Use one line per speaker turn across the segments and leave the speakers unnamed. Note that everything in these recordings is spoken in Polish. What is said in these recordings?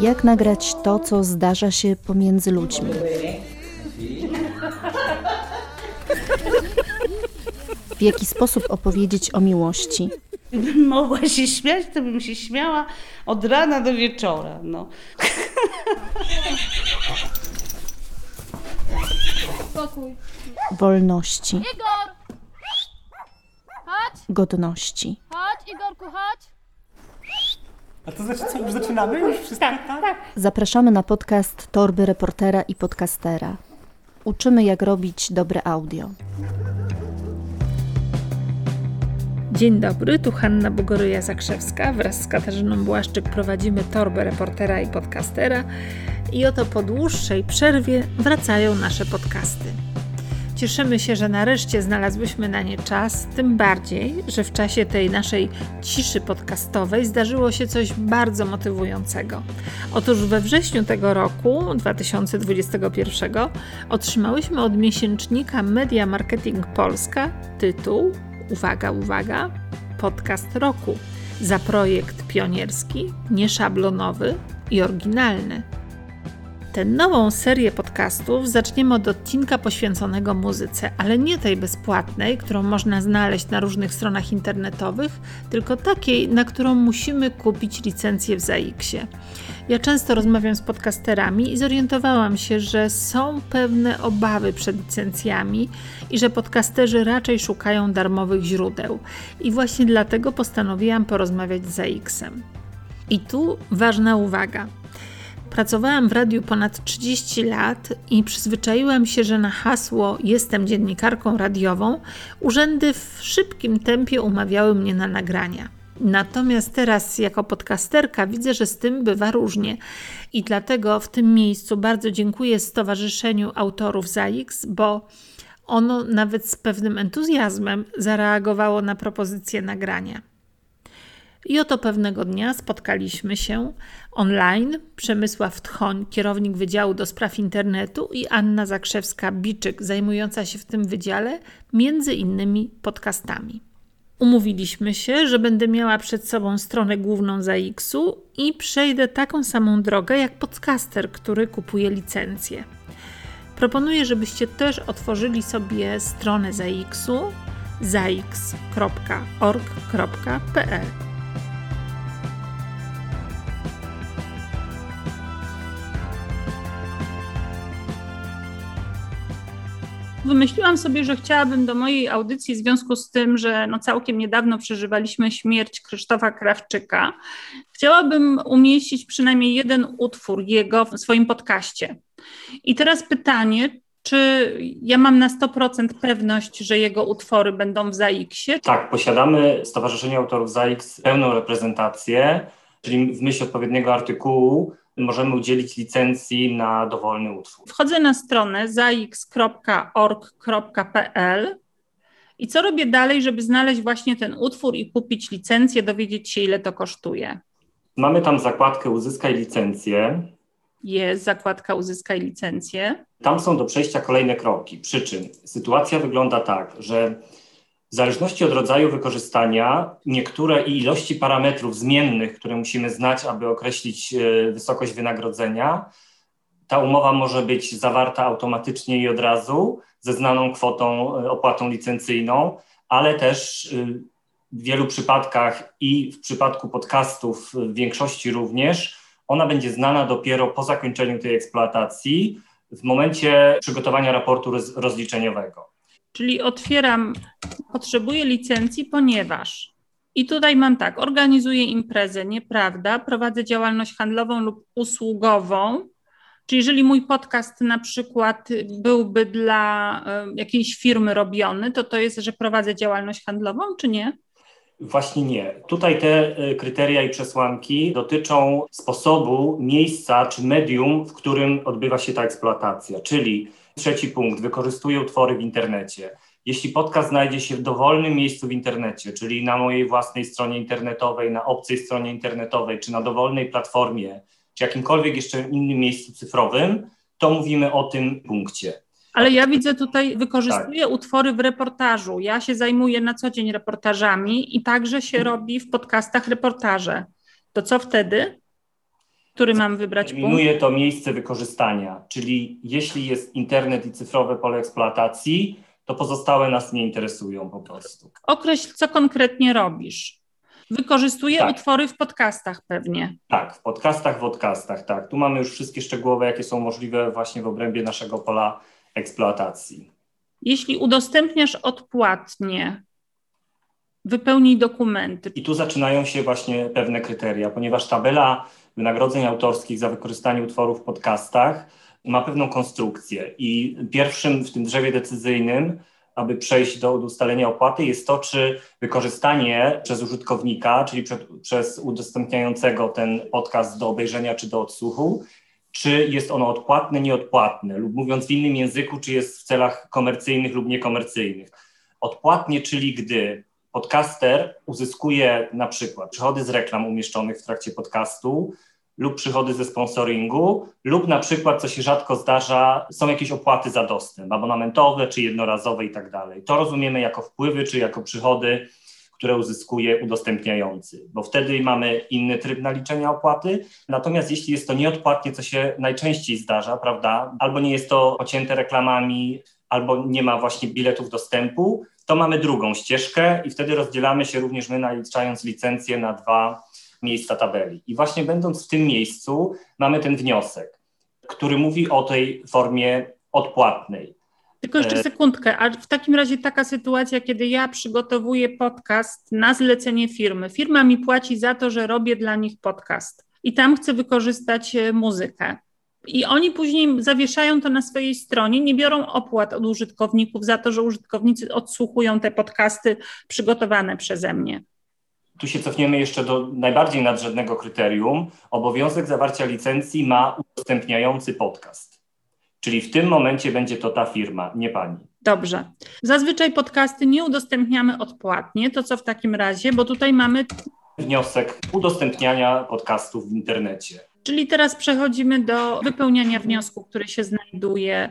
Jak nagrać to, co zdarza się pomiędzy ludźmi? W jaki sposób opowiedzieć o miłości?
Gdybym mogła się śmiać, to bym się śmiała od rana do wieczora. No.
Wolności,
Igor!
Godności.
chodź, Igorku, chodź.
A to znaczy co, już zaczynamy? Już wszystko tak?
Zapraszamy na podcast Torby Reportera i Podcastera. Uczymy, jak robić dobre audio.
Dzień dobry, tu Hanna Bogoryja-Zakrzewska. Wraz z Katarzyną Błaszczyk prowadzimy torbę reportera i podcastera i oto po dłuższej przerwie wracają nasze podcasty. Cieszymy się, że nareszcie znalazłyśmy na nie czas, tym bardziej, że w czasie tej naszej ciszy podcastowej zdarzyło się coś bardzo motywującego. Otóż we wrześniu tego roku, 2021, otrzymałyśmy od miesięcznika Media Marketing Polska tytuł uwaga, uwaga, podcast roku za projekt pionierski, nieszablonowy i oryginalny. Tę nową serię podcastów zaczniemy od odcinka poświęconego muzyce, ale nie tej bezpłatnej, którą można znaleźć na różnych stronach internetowych, tylko takiej, na którą musimy kupić licencję w ZAX-ie. Ja często rozmawiam z podcasterami i zorientowałam się, że są pewne obawy przed licencjami i że podcasterzy raczej szukają darmowych źródeł. I właśnie dlatego postanowiłam porozmawiać z ZAX-em. I tu ważna uwaga. Pracowałam w radiu ponad 30 lat i przyzwyczaiłam się, że na hasło jestem dziennikarką radiową urzędy w szybkim tempie umawiały mnie na nagrania. Natomiast teraz, jako podcasterka, widzę, że z tym bywa różnie. I dlatego w tym miejscu bardzo dziękuję Stowarzyszeniu Autorów ZAX, bo ono nawet z pewnym entuzjazmem zareagowało na propozycję nagrania. I oto pewnego dnia spotkaliśmy się online. Przemysław Tchoń, kierownik Wydziału do Spraw Internetu i Anna Zakrzewska-Biczyk, zajmująca się w tym wydziale między innymi podcastami. Umówiliśmy się, że będę miała przed sobą stronę główną ZAX-u i przejdę taką samą drogę jak podcaster, który kupuje licencję. Proponuję, żebyście też otworzyli sobie stronę ZAX-u zax.org.pl.
Wymyśliłam sobie, że chciałabym do mojej audycji w związku z tym, że no całkiem niedawno przeżywaliśmy śmierć Krzysztofa Krawczyka, chciałabym umieścić przynajmniej jeden utwór jego w swoim podcaście. I teraz pytanie, czy ja mam na 100% pewność, że jego utwory będą w ZAX-ie?
Tak, posiadamy Stowarzyszenie Autorów ZAX pełną reprezentację, czyli w myśl odpowiedniego artykułu możemy udzielić licencji na dowolny utwór.
Wchodzę na stronę zax.org.pl i co robię dalej, żeby znaleźć właśnie ten utwór i kupić licencję, dowiedzieć się, ile to kosztuje?
Mamy tam zakładkę Uzyskaj licencję.
Jest zakładka Uzyskaj licencję.
Tam są do przejścia kolejne kroki. Przy czym sytuacja wygląda tak, że w zależności od rodzaju wykorzystania, niektóre i ilości parametrów zmiennych, które musimy znać, aby określić wysokość wynagrodzenia, ta umowa może być zawarta automatycznie i od razu ze znaną kwotą, opłatą licencyjną, ale też w wielu przypadkach i w przypadku podcastów w większości również, ona będzie znana dopiero po zakończeniu tej eksploatacji, w momencie przygotowania raportu rozliczeniowego.
Czyli otwieram, potrzebuję licencji, ponieważ i tutaj mam tak, organizuję imprezę, nieprawda, prowadzę działalność handlową lub usługową, czyli jeżeli mój podcast na przykład byłby dla jakiejś firmy robiony, to to jest, że prowadzę działalność handlową, czy nie?
Właśnie nie. Tutaj te kryteria i przesłanki dotyczą sposobu, miejsca czy medium, w którym odbywa się ta eksploatacja, czyli Trzeci punkt, wykorzystuję utwory w internecie. Jeśli podcast znajdzie się w dowolnym miejscu w internecie, czyli na mojej własnej stronie internetowej, na obcej stronie internetowej, czy na dowolnej platformie, czy jakimkolwiek jeszcze innym miejscu cyfrowym, to mówimy o tym punkcie.
Ale ja widzę tutaj, wykorzystuję utwory w reportażu. Ja się zajmuję na co dzień reportażami i także się robi w podcastach reportaże. To co wtedy? Który mam wybrać punkt?
To miejsce wykorzystania, czyli jeśli jest internet i cyfrowe pole eksploatacji, to pozostałe nas nie interesują po prostu.
Określ, co konkretnie robisz. Wykorzystuję
Tak.
utwory w podcastach pewnie.
Tak, w podcastach, w podcastach, tak. Tu mamy już wszystkie szczegółowe, jakie są możliwe właśnie w obrębie naszego pola eksploatacji.
Jeśli udostępniasz odpłatnie, wypełnij dokumenty.
I tu zaczynają się właśnie pewne kryteria, ponieważ tabela wynagrodzeń autorskich za wykorzystanie utworów w podcastach ma pewną konstrukcję i pierwszym w tym drzewie decyzyjnym, aby przejść do, ustalenia opłaty, jest to, czy wykorzystanie przez użytkownika, czyli przed, przez udostępniającego ten podcast do obejrzenia czy do odsłuchu, czy jest ono odpłatne, nieodpłatne, lub mówiąc w innym języku, czy jest w celach komercyjnych lub niekomercyjnych. Odpłatnie, czyli gdy podcaster uzyskuje na przykład przychody z reklam umieszczonych w trakcie podcastu lub przychody ze sponsoringu, lub na przykład, co się rzadko zdarza, są jakieś opłaty za dostęp, abonamentowe czy jednorazowe i tak dalej. To rozumiemy jako wpływy czy jako przychody, które uzyskuje udostępniający, bo wtedy mamy inny tryb naliczenia opłaty. Natomiast jeśli jest to nieodpłatnie, co się najczęściej zdarza, prawda, albo nie jest to pocięte reklamami, albo nie ma właśnie biletów dostępu, to mamy drugą ścieżkę i wtedy rozdzielamy się również my, naliczając licencję na dwa miejsca tabeli. I właśnie będąc w tym miejscu, mamy ten wniosek, który mówi o tej formie odpłatnej.
Tylko jeszcze
E,
sekundkę, a w takim razie taka sytuacja, kiedy ja przygotowuję podcast na zlecenie firmy. Firma mi płaci za to, że robię dla nich podcast i tam chcę wykorzystać e, muzykę. I oni później zawieszają to na swojej stronie, nie biorą opłat od użytkowników za to, że użytkownicy odsłuchują te podcasty przygotowane przeze mnie.
Tu się cofniemy jeszcze do najbardziej nadrzędnego kryterium. Obowiązek zawarcia licencji ma udostępniający podcast. Czyli w tym momencie będzie to ta firma, nie pani.
Dobrze. Zazwyczaj podcasty nie udostępniamy odpłatnie. To co w takim razie? Bo tutaj mamy
Wniosek udostępniania podcastów w internecie.
Czyli teraz przechodzimy do wypełniania wniosku, który się znajduje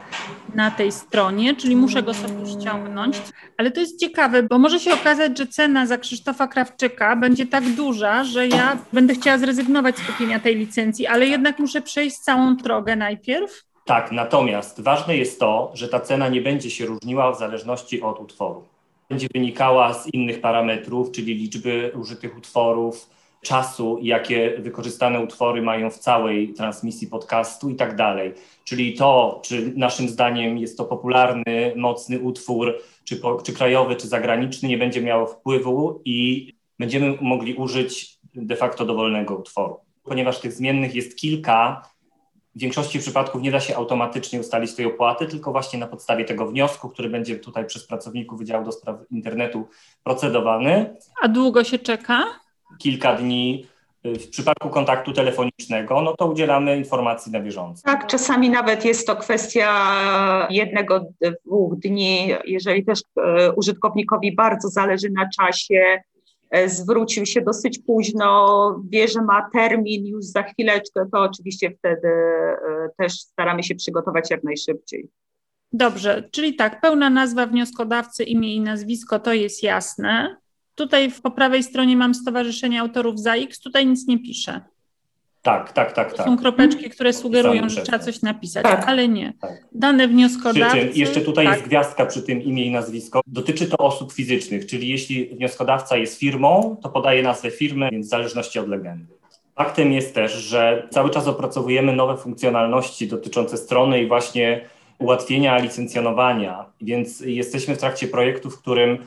na tej stronie, czyli muszę go sobie ściągnąć. Ale to jest ciekawe, bo może się okazać, że cena za Krzysztofa Krawczyka będzie tak duża, że ja będę chciała zrezygnować z kupienia tej licencji, ale jednak muszę przejść całą drogę najpierw.
Tak, natomiast ważne jest to, że ta cena nie będzie się różniła w zależności od utworu. Będzie wynikała z innych parametrów, czyli liczby użytych utworów, czasu, jakie wykorzystane utwory mają w całej transmisji podcastu i tak dalej. Czyli to, czy naszym zdaniem jest to popularny, mocny utwór, czy, po, czy krajowy, czy zagraniczny, nie będzie miało wpływu i będziemy mogli użyć de facto dowolnego utworu. Ponieważ tych zmiennych jest kilka, w większości przypadków nie da się automatycznie ustalić tej opłaty, tylko właśnie na podstawie tego wniosku, który będzie tutaj przez pracowników Wydziału do Spraw Internetu procedowany.
A długo się czeka?
Kilka dni. W przypadku kontaktu telefonicznego, no to udzielamy informacji na bieżąco.
Tak, czasami nawet jest to kwestia jednego, dwóch dni, jeżeli też e, użytkownikowi bardzo zależy na czasie, e, zwrócił się dosyć późno, wie, że ma termin już za chwileczkę, to oczywiście wtedy też staramy się przygotować jak najszybciej.
Dobrze, czyli tak, pełna nazwa wnioskodawcy, imię i nazwisko, to jest jasne. Tutaj po prawej stronie mam Stowarzyszenie Autorów ZAX, tutaj nic nie pisze.
Tak, tak, tak,
To
tak.
są kropeczki, które sugerują, że trzeba coś napisać,
Tak.
ale nie.
Tak.
Dane wnioskodawcy.
jeszcze tutaj
tak,
jest gwiazdka przy tym imię i nazwisko. Dotyczy to osób fizycznych, czyli jeśli wnioskodawca jest firmą, to podaje nazwę firmy, więc w zależności od legendy. Faktem jest też, że cały czas opracowujemy nowe funkcjonalności dotyczące strony i właśnie ułatwienia licencjonowania, więc jesteśmy w trakcie projektu, w którym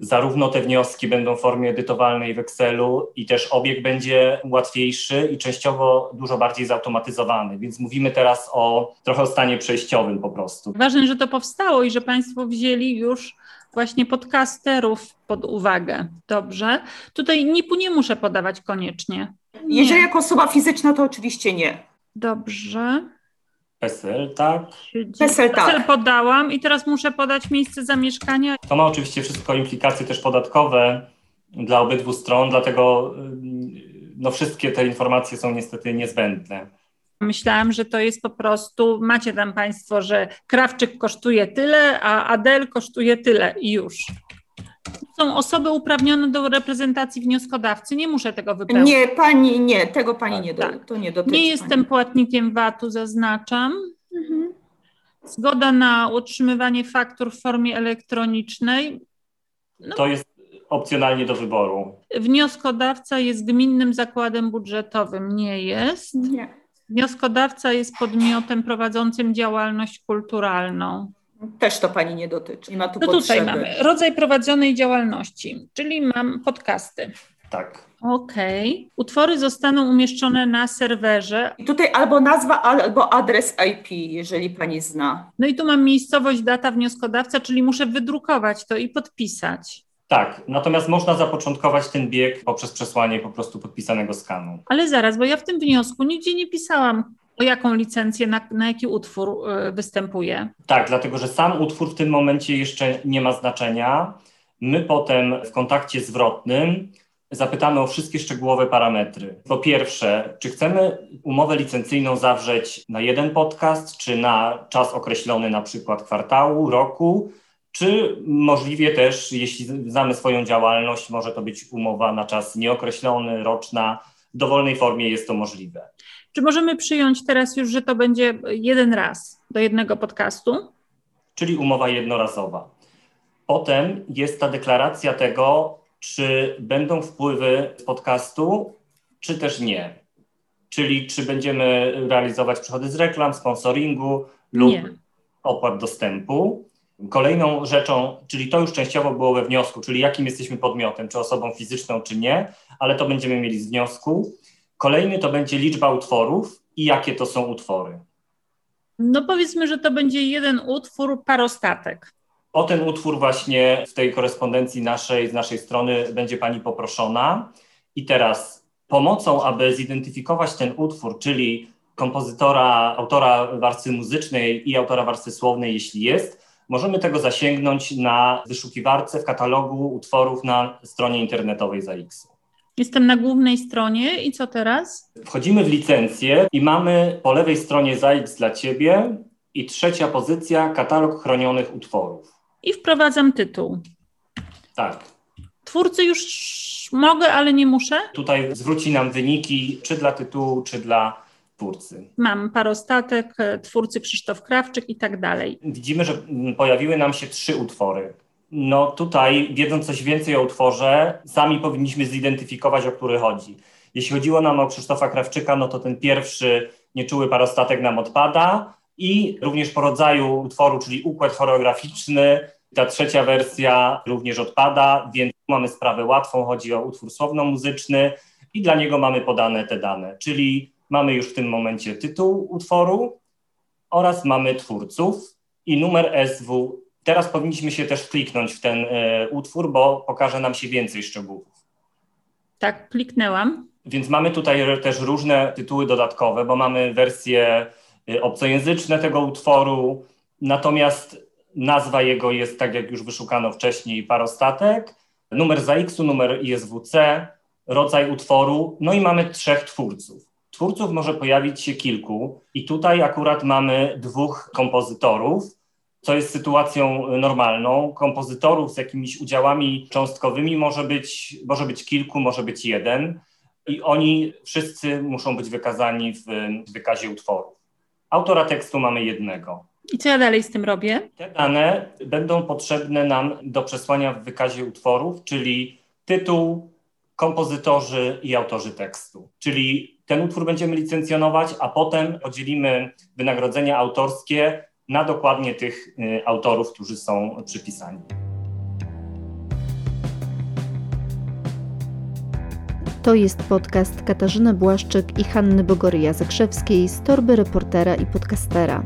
zarówno te wnioski będą w formie edytowalnej w Excelu i też obieg będzie łatwiejszy i częściowo dużo bardziej zautomatyzowany, więc mówimy teraz o trochę o stanie przejściowym po prostu.
Ważne, że to powstało i że Państwo wzięli już właśnie podcasterów pod uwagę. Dobrze. Tutaj NIP-u nie muszę podawać koniecznie.
Jeżeli jako osoba fizyczna, to oczywiście nie.
Dobrze.
PESEL, tak.
PESEL, tak.
PESEL podałam i teraz muszę podać miejsce zamieszkania.
To ma oczywiście wszystko implikacje też podatkowe dla obydwu stron, dlatego no, wszystkie te informacje są niestety niezbędne.
Myślałam, że to jest po prostu, macie tam Państwo, że Krawczyk kosztuje tyle, a Adel kosztuje tyle i już. Są osoby uprawnione do reprezentacji wnioskodawcy, nie muszę tego wypełnić.
Nie, pani, nie, tego pani
Tak,
nie, do,
tak.
to nie dotyczy.
Nie jestem
pani.
płatnikiem VAT-u, zaznaczam.
Mhm.
Zgoda na utrzymywanie faktur w formie elektronicznej. No.
To jest opcjonalnie do wyboru.
Wnioskodawca jest gminnym zakładem budżetowym, nie jest.
Nie.
Wnioskodawca jest podmiotem prowadzącym działalność kulturalną.
Też to pani nie dotyczy. Nie ma tu
To
potrzeby.
tutaj mamy rodzaj prowadzonej działalności, czyli mam podcasty.
Tak.
Okej. Utwory zostaną umieszczone na serwerze.
I tutaj albo nazwa, albo adres IP, jeżeli pani zna.
No i tu mam miejscowość, data wnioskodawca, czyli muszę wydrukować to i podpisać.
Tak, natomiast można zapoczątkować ten bieg poprzez przesłanie po prostu podpisanego skanu.
Ale zaraz, bo ja w tym wniosku nigdzie nie pisałam, o jaką licencję, na, na jaki utwór y, występuje.
Tak, dlatego że sam utwór w tym momencie jeszcze nie ma znaczenia. My potem w kontakcie zwrotnym zapytamy o wszystkie szczegółowe parametry. Po pierwsze, czy chcemy umowę licencyjną zawrzeć na jeden podcast, czy na czas określony, na przykład kwartału, roku, czy możliwie też, jeśli znamy swoją działalność, może to być umowa na czas nieokreślony, roczna. W dowolnej formie jest to możliwe.
Czy możemy przyjąć teraz już, że to będzie jeden raz do jednego podcastu?
czyli umowa jednorazowa. Potem jest ta deklaracja tego, czy będą wpływy z podcastu, czy też nie. Czyli czy będziemy realizować przychody z reklam, sponsoringu lub
Nie.
opłat dostępu. Kolejną rzeczą, czyli to już częściowo było we wniosku, czyli jakim jesteśmy podmiotem, czy osobą fizyczną, czy nie, ale to będziemy mieli z wniosku. Kolejny to będzie liczba utworów i jakie to są utwory.
No powiedzmy, że to będzie jeden utwór, parostatek.
O ten utwór właśnie w tej korespondencji naszej, z naszej strony będzie Pani poproszona. I teraz pomocą, aby zidentyfikować ten utwór, czyli kompozytora, autora warstwy muzycznej i autora warstwy słownej, jeśli jest, możemy tego zasięgnąć na wyszukiwarce w katalogu utworów na stronie internetowej ZAX-u.
Jestem na głównej stronie i co teraz?
Wchodzimy w licencję i mamy po lewej stronie ZAX dla Ciebie i trzecia pozycja katalog chronionych utworów.
I wprowadzam tytuł.
Tak.
Twórcy już mogę, ale nie muszę.
Tutaj zwróci nam wyniki, czy dla tytułu, czy dla twórcy.
Mam parostatek, twórcy Krzysztof Krawczyk i tak dalej.
Widzimy, że pojawiły nam się trzy utwory. No tutaj, wiedząc coś więcej o utworze, sami powinniśmy zidentyfikować, o który chodzi. Jeśli chodziło nam o Krzysztofa Krawczyka, no to ten pierwszy nieczuły parostatek nam odpada i również po rodzaju utworu, czyli układ choreograficzny, ta trzecia wersja również odpada, więc mamy sprawę łatwą, chodzi o utwór słowno-muzyczny i dla niego mamy podane te dane, czyli mamy już w tym momencie tytuł utworu oraz mamy twórców i numer SW. Teraz powinniśmy się też wkliknąć w ten e, utwór, bo pokaże nam się więcej szczegółów.
Tak, kliknęłam.
Więc mamy tutaj też różne tytuły dodatkowe, bo mamy wersje y, obcojęzyczne tego utworu, natomiast nazwa jego jest, tak jak już wyszukano wcześniej, parostatek, numer ZAX-u, numer ISWC, rodzaj utworu, no i mamy trzech twórców. Twórców może pojawić się kilku i tutaj akurat mamy dwóch kompozytorów, co jest sytuacją y, normalną. Kompozytorów z jakimiś udziałami cząstkowymi może być, może być kilku, może być jeden i oni wszyscy muszą być wykazani w w wykazie utworów. Autora tekstu mamy jednego.
I co ja dalej z tym robię?
Te dane będą potrzebne nam do przesłania w wykazie utworów, czyli tytuł, kompozytorzy i autorzy tekstu. Czyli ten utwór będziemy licencjonować, a potem podzielimy wynagrodzenia autorskie na dokładnie tych y, autorów, którzy są przypisani.
To jest podcast Katarzyny Błaszczyk i Hanny Bogoryja-Zakrzewskiej z torby reportera i podcastera.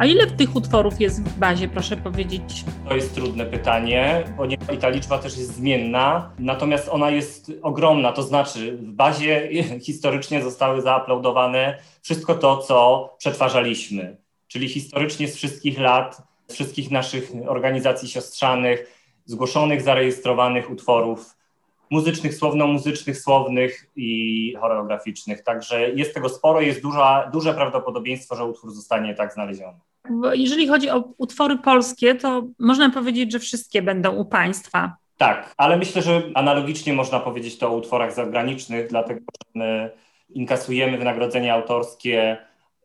A ile tych utworów jest w bazie, proszę powiedzieć?
To jest trudne pytanie, ponieważ ta liczba też jest zmienna, natomiast ona jest ogromna, to znaczy w bazie historycznie zostały zauploadowane wszystko to, co przetwarzaliśmy, czyli historycznie z wszystkich lat, z wszystkich naszych organizacji siostrzanych, zgłoszonych, zarejestrowanych utworów muzycznych, słowno-muzycznych, słownych i choreograficznych. Także jest tego sporo, jest duża, duże prawdopodobieństwo, że utwór zostanie tak znaleziony.
Jeżeli chodzi o utwory polskie, to można powiedzieć, że wszystkie będą u Państwa.
Tak, ale myślę, że analogicznie można powiedzieć to o utworach zagranicznych, dlatego że my inkasujemy wynagrodzenia autorskie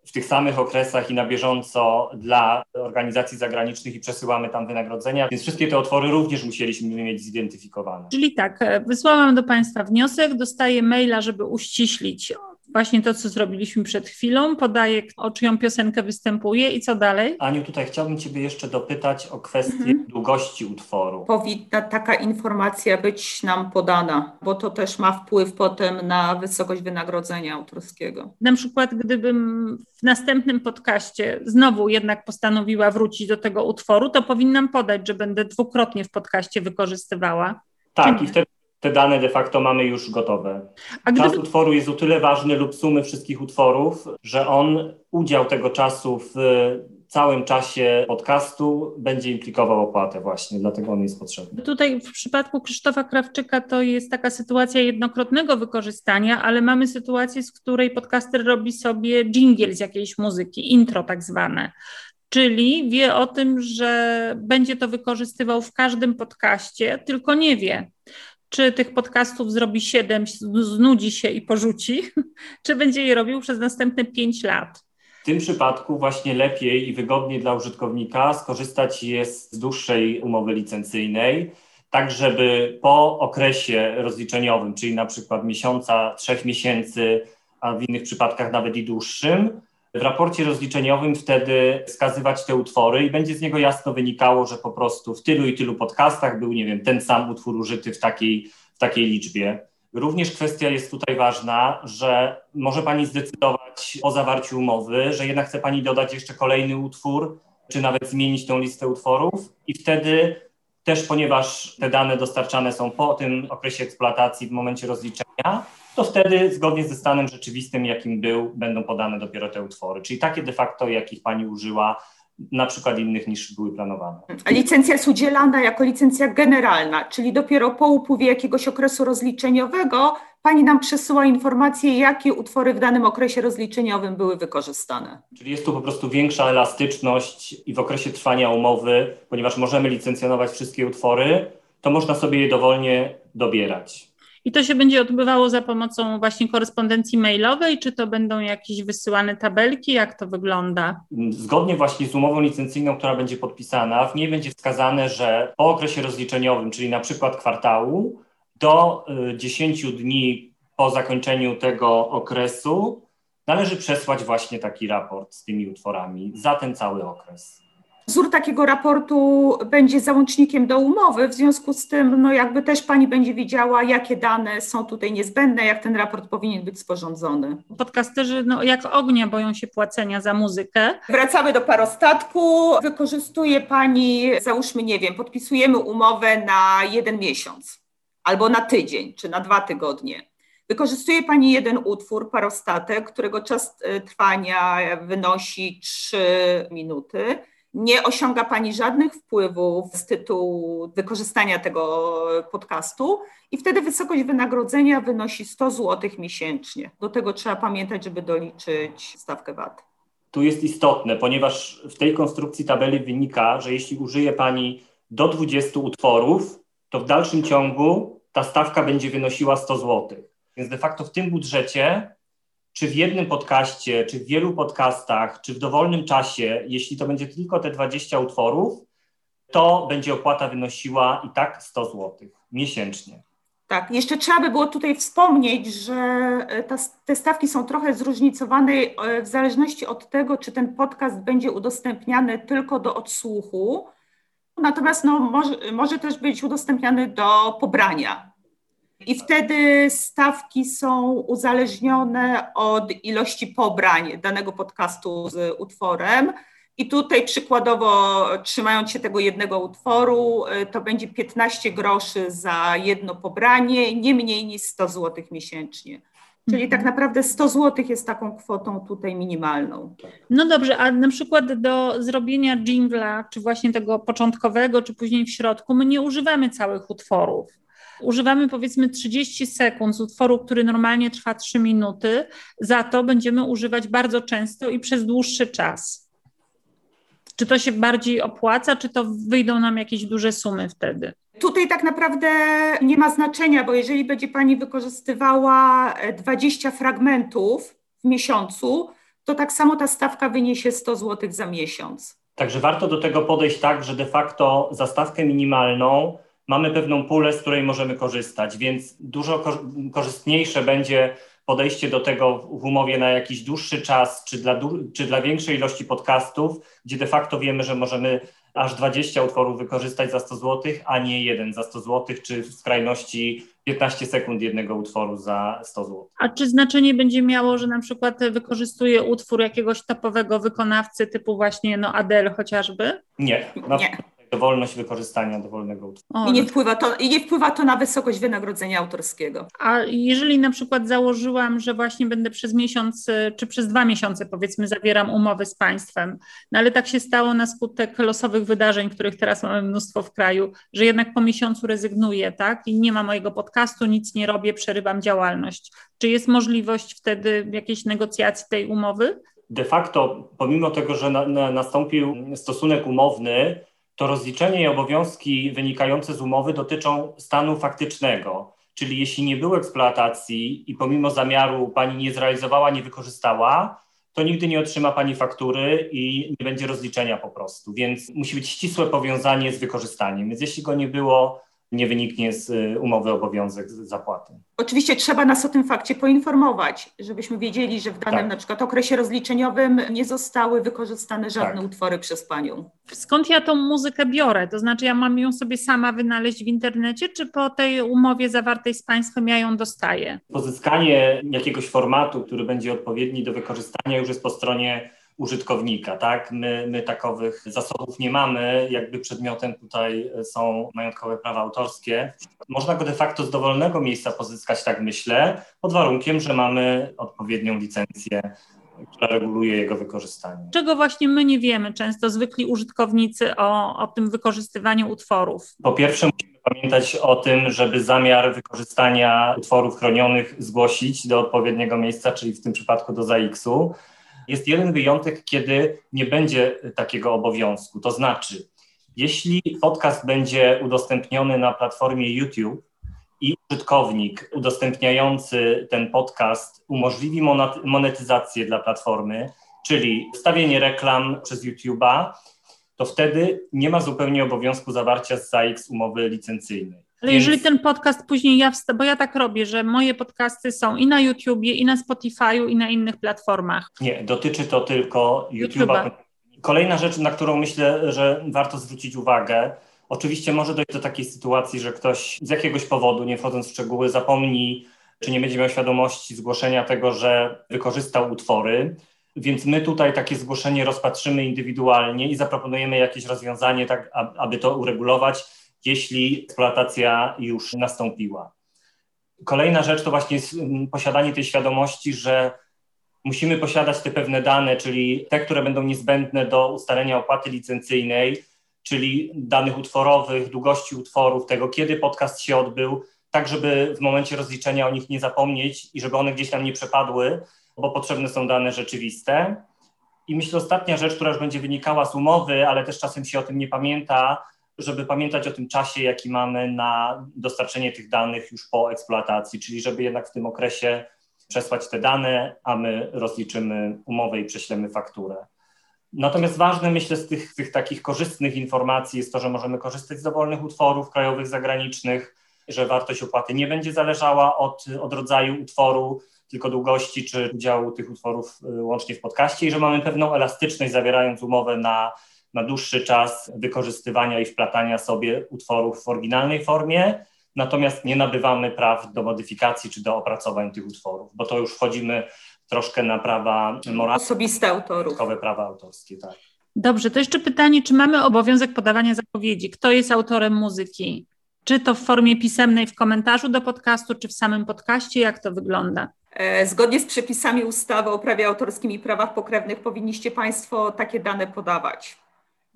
w tych samych okresach i na bieżąco dla organizacji zagranicznych i przesyłamy tam wynagrodzenia, więc wszystkie te utwory również musieliśmy mieć zidentyfikowane.
Czyli tak, e, wysłałam do Państwa wniosek, dostaję maila, żeby uściślić właśnie to, co zrobiliśmy przed chwilą, podaję, o czyją piosenkę występuje i co dalej?
Aniu, tutaj chciałbym Ciebie jeszcze dopytać o kwestię mhm. długości utworu.
Powinna taka informacja być nam podana, bo to też ma wpływ potem na wysokość wynagrodzenia autorskiego.
Na przykład, gdybym w następnym podcaście znowu jednak postanowiła wrócić do tego utworu, to powinnam podać, że będę dwukrotnie w podcaście wykorzystywała.
Tak, i wtedy te dane de facto mamy już gotowe. Gdyby... Czas utworu jest o tyle ważny lub sumy wszystkich utworów, że on udział tego czasu w całym czasie podcastu będzie implikował opłatę właśnie, dlatego on jest potrzebny.
Tutaj w przypadku Krzysztofa Krawczyka to jest taka sytuacja jednokrotnego wykorzystania, ale mamy sytuację, z której podcaster robi sobie jingle z jakiejś muzyki, intro tak zwane. Czyli wie o tym, że będzie to wykorzystywał w każdym podcaście, tylko nie wie, czy tych podcastów zrobi siedem, znudzi się i porzuci, czy będzie je robił przez następne pięć lat.
W tym przypadku właśnie lepiej i wygodniej dla użytkownika skorzystać jest z dłuższej umowy licencyjnej, tak żeby po okresie rozliczeniowym, czyli na przykład miesiąca, trzech miesięcy, a w innych przypadkach nawet i dłuższym, w raporcie rozliczeniowym wtedy wskazywać te utwory i będzie z niego jasno wynikało, że po prostu w tylu i tylu podcastach był, nie wiem, ten sam utwór użyty w takiej, w takiej liczbie. Również kwestia jest tutaj ważna, że może Pani zdecydować po zawarciu umowy, że jednak chce Pani dodać jeszcze kolejny utwór, czy nawet zmienić tą listę utworów i wtedy też, ponieważ te dane dostarczane są po tym okresie eksploatacji w momencie rozliczenia, to wtedy zgodnie ze stanem rzeczywistym, jakim był, będą podane dopiero te utwory. Czyli takie de facto, jakich Pani użyła, na przykład innych niż były planowane.
A licencja jest udzielana jako licencja generalna, czyli dopiero po upływie jakiegoś okresu rozliczeniowego Pani nam przesyła informacje, jakie utwory w danym okresie rozliczeniowym były wykorzystane.
Czyli jest tu po prostu większa elastyczność i w okresie trwania umowy, ponieważ możemy licencjonować wszystkie utwory, to można sobie je dowolnie dobierać.
I to się będzie odbywało za pomocą właśnie korespondencji mailowej, czy to będą jakieś wysyłane tabelki? Jak to wygląda?
Zgodnie właśnie z umową licencyjną, która będzie podpisana, w niej będzie wskazane, że po okresie rozliczeniowym, czyli na przykład kwartału, do 10 y, dni po zakończeniu tego okresu należy przesłać właśnie taki raport z tymi utworami za ten cały okres.
Wzór takiego raportu będzie załącznikiem do umowy, w związku z tym no jakby też Pani będzie wiedziała, jakie dane są tutaj niezbędne, jak ten raport powinien być sporządzony.
Podcasterzy no, jak ognia boją się płacenia za muzykę.
Wracamy do parostatku. Wykorzystuje Pani, załóżmy, nie wiem, podpisujemy umowę na jeden miesiąc albo na tydzień, czy na dwa tygodnie. Wykorzystuje Pani jeden utwór, parostatek, którego czas e, trwania wynosi 3 minuty nie osiąga Pani żadnych wpływów z tytułu wykorzystania tego podcastu i wtedy wysokość wynagrodzenia wynosi 100 zł miesięcznie. Do tego trzeba pamiętać, żeby doliczyć stawkę VAT.
Tu jest istotne, ponieważ w tej konstrukcji tabeli wynika, że jeśli użyje Pani do 20 utworów, to w dalszym ciągu ta stawka będzie wynosiła 100 zł. Więc de facto w tym budżecie czy w jednym podcaście, czy w wielu podcastach, czy w dowolnym czasie, jeśli to będzie tylko te 20 utworów, to będzie opłata wynosiła i tak 100 zł miesięcznie.
Tak, jeszcze trzeba by było tutaj wspomnieć, że e, ta, te stawki są trochę zróżnicowane e, w zależności od tego, czy ten podcast będzie udostępniany tylko do odsłuchu, natomiast no, może, może też być udostępniany do pobrania. I wtedy stawki są uzależnione od ilości pobrań danego podcastu z utworem. I tutaj przykładowo, trzymając się tego jednego utworu, y, to będzie 15 groszy za jedno pobranie, nie mniej niż 100 zł miesięcznie. Czyli tak mhm. naprawdę 100 zł jest taką kwotą tutaj minimalną.
No dobrze, a na przykład do zrobienia jingla, czy właśnie tego początkowego, czy później w środku, my nie używamy całych utworów używamy powiedzmy 30 sekund z utworu, który normalnie trwa 3 minuty, za to będziemy używać bardzo często i przez dłuższy czas. Czy to się bardziej opłaca, czy to wyjdą nam jakieś duże sumy wtedy?
Tutaj tak naprawdę nie ma znaczenia, bo jeżeli będzie Pani wykorzystywała 20 fragmentów w miesiącu, to tak samo ta stawka wyniesie 100 zł za miesiąc.
Także warto do tego podejść tak, że de facto za stawkę minimalną mamy pewną pulę, z której możemy korzystać, więc dużo korzystniejsze będzie podejście do tego w umowie na jakiś dłuższy czas, czy dla, czy dla większej ilości podcastów, gdzie de facto wiemy, że możemy aż 20 utworów wykorzystać za 100 zł, a nie jeden za 100 zł, czy w skrajności 15 sekund jednego utworu za 100 zł.
A czy znaczenie będzie miało, że na przykład wykorzystuje utwór jakiegoś topowego wykonawcy typu właśnie no Adele chociażby?
Nie. nie dowolność wykorzystania dowolnego utworu.
I nie, wpływa to, I nie wpływa to na wysokość wynagrodzenia autorskiego.
A jeżeli na przykład założyłam, że właśnie będę przez miesiąc, y, czy przez dwa miesiące powiedzmy zawieram umowy z państwem, no ale tak się stało na skutek losowych wydarzeń, których teraz mamy mnóstwo w kraju, że jednak po miesiącu rezygnuję, tak? I nie ma mojego podcastu, nic nie robię, przerywam działalność. Czy jest możliwość wtedy jakiejś negocjacji tej umowy?
De facto, pomimo tego, że na, na, nastąpił stosunek umowny, to rozliczenie i obowiązki wynikające z umowy dotyczą stanu faktycznego. Czyli jeśli nie było eksploatacji i pomimo zamiaru pani nie zrealizowała, nie wykorzystała, to nigdy nie otrzyma pani faktury i nie będzie rozliczenia po prostu. Więc musi być ścisłe powiązanie z wykorzystaniem. Więc jeśli go nie było, nie wyniknie z y, umowy obowiązek zapłaty.
Oczywiście trzeba nas o tym fakcie poinformować, żebyśmy wiedzieli, że w danym tak. na przykład okresie rozliczeniowym nie zostały wykorzystane żadne tak. utwory przez Panią.
Skąd ja tą muzykę biorę? To znaczy ja mam ją sobie sama wynaleźć w internecie, czy po tej umowie zawartej z Państwem ja ją dostaję?
Pozyskanie jakiegoś formatu, który będzie odpowiedni do wykorzystania już jest po stronie użytkownika, tak? My, my takowych zasobów nie mamy, jakby przedmiotem tutaj są majątkowe prawa autorskie. Można go de facto z dowolnego miejsca pozyskać, tak myślę, pod warunkiem, że mamy odpowiednią licencję która reguluje jego wykorzystanie.
Czego właśnie my nie wiemy często, zwykli użytkownicy, o, o tym wykorzystywaniu utworów?
Po pierwsze, musimy pamiętać o tym, żeby zamiar wykorzystania utworów chronionych zgłosić do odpowiedniego miejsca, czyli w tym przypadku do ZAX-u. Jest jeden wyjątek, kiedy nie będzie takiego obowiązku. To znaczy, jeśli podcast będzie udostępniony na platformie YouTube i użytkownik udostępniający ten podcast umożliwi monetyzację dla platformy, czyli wstawienie reklam przez YouTube'a, to wtedy nie ma zupełnie obowiązku zawarcia z ZAX umowy licencyjnej.
Ale Więc... jeżeli ten podcast później ja wsta- bo ja tak robię, że moje podcasty są i na YouTubie, i na Spotify'u, i na innych platformach.
Nie, dotyczy to tylko YouTube'a. YouTube'a. Kolejna rzecz, na którą myślę, że warto zwrócić uwagę, oczywiście może dojść do takiej sytuacji, że ktoś z jakiegoś powodu, nie wchodząc w szczegóły, zapomni, czy nie będzie miał świadomości zgłoszenia tego, że wykorzystał utwory. Więc my tutaj takie zgłoszenie rozpatrzymy indywidualnie i zaproponujemy jakieś rozwiązanie, tak aby to uregulować jeśli eksploatacja już nastąpiła. Kolejna rzecz to właśnie jest mm, posiadanie tej świadomości, że musimy posiadać te pewne dane, czyli te, które będą niezbędne do ustalenia opłaty licencyjnej, czyli danych utworowych, długości utworów, tego, kiedy podcast się odbył, tak żeby w momencie rozliczenia o nich nie zapomnieć i żeby one gdzieś tam nie przepadły, bo potrzebne są dane rzeczywiste. I myślę, ostatnia rzecz, która już będzie wynikała z umowy, ale też czasem się o tym nie pamięta, żeby pamiętać o tym czasie, jaki mamy na dostarczenie tych danych już po eksploatacji, czyli żeby jednak w tym okresie przesłać te dane, a my rozliczymy umowę i prześlemy fakturę. Natomiast ważne, myślę, z tych, tych takich korzystnych informacji jest to, że możemy korzystać z dowolnych utworów krajowych, zagranicznych, że wartość opłaty nie będzie zależała od, od rodzaju utworu, tylko długości czy udziału tych utworów y, łącznie w podcaście i że mamy pewną elastyczność zawierając umowę na na dłuższy czas wykorzystywania i wplatania sobie utworów w oryginalnej formie, natomiast nie nabywamy praw do modyfikacji czy do opracowań tych utworów, bo to już wchodzimy troszkę na prawa moralne.
Osobiste autorów.
prawa autorskie, tak.
Dobrze, to jeszcze pytanie, czy mamy obowiązek podawania zapowiedzi? Kto jest autorem muzyki? Czy to w formie pisemnej w komentarzu do podcastu, czy w samym podcaście? Jak to wygląda?
E, zgodnie z przepisami ustawy o prawie autorskim i prawach pokrewnych powinniście Państwo takie dane podawać.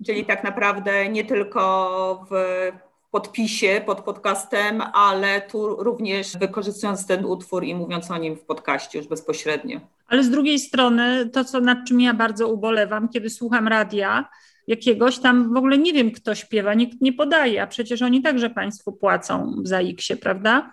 Czyli tak naprawdę nie tylko w podpisie pod podcastem, ale tu również wykorzystując ten utwór i mówiąc o nim w podcaście już bezpośrednio.
Ale z drugiej strony, to co nad czym ja bardzo ubolewam, kiedy słucham radia jakiegoś, tam w ogóle nie wiem, kto śpiewa, nikt nie podaje, a przecież oni także Państwu płacą za X-ie, prawda?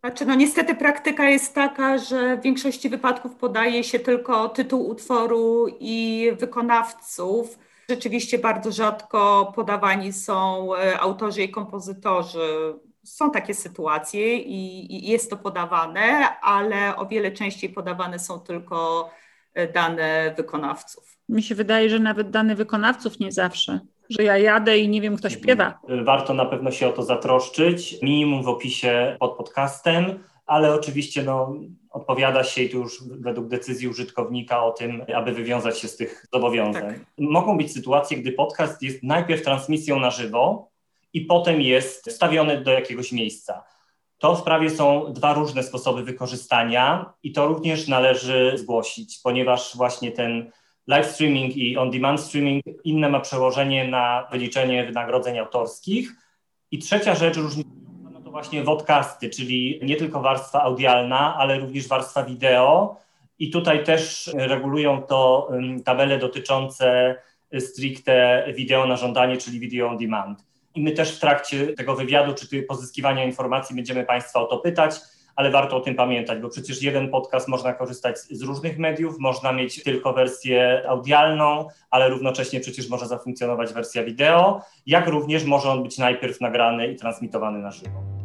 Znaczy, no niestety praktyka jest taka, że w większości wypadków podaje się tylko tytuł utworu i wykonawców. Rzeczywiście bardzo rzadko podawani są e, autorzy i kompozytorzy. Są takie sytuacje i, i jest to podawane, ale o wiele częściej podawane są tylko e, dane wykonawców.
Mi się wydaje, że nawet dane wykonawców nie zawsze że ja jadę i nie wiem, kto śpiewa.
Warto na pewno się o to zatroszczyć. Minimum w opisie pod podcastem, ale oczywiście no, odpowiada się i tu już według decyzji użytkownika o tym, aby wywiązać się z tych zobowiązań. Tak. Mogą być sytuacje, gdy podcast jest najpierw transmisją na żywo i potem jest wstawiony do jakiegoś miejsca. To w sprawie są dwa różne sposoby wykorzystania i to również należy zgłosić, ponieważ właśnie ten live streaming i on-demand streaming inne ma przełożenie na wyliczenie wynagrodzeń autorskich. I trzecia rzecz, różnica no to właśnie podcasty, czyli nie tylko warstwa audialna, ale również warstwa wideo. I tutaj też regulują to tabele dotyczące stricte wideo na żądanie, czyli video on demand. I my też w trakcie tego wywiadu czy pozyskiwania informacji będziemy Państwa o to pytać ale warto o tym pamiętać, bo przecież jeden podcast można korzystać z różnych mediów, można mieć tylko wersję audialną, ale równocześnie przecież może zafunkcjonować wersja wideo, jak również może on być najpierw nagrany i transmitowany na żywo.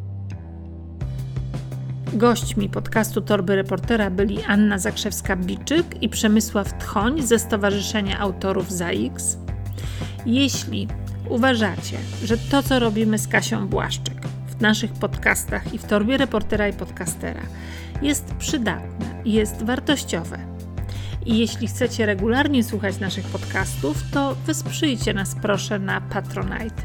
Gośćmi podcastu Torby Reportera byli Anna Zakrzewska-Biczyk i Przemysław Tchoń ze Stowarzyszenia Autorów ZAX. Jeśli uważacie, że to, co robimy z Kasią Błaszczyk, w naszych podcastach i w torbie reportera i podcastera jest przydatne jest wartościowe. I jeśli chcecie regularnie słuchać naszych podcastów, to wesprzyjcie nas proszę na Patronite.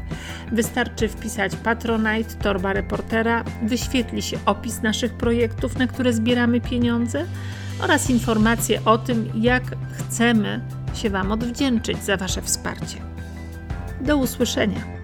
Wystarczy wpisać Patronite Torba Reportera, wyświetli się opis naszych projektów, na które zbieramy pieniądze oraz informacje o tym, jak chcemy się Wam odwdzięczyć za Wasze wsparcie. Do usłyszenia.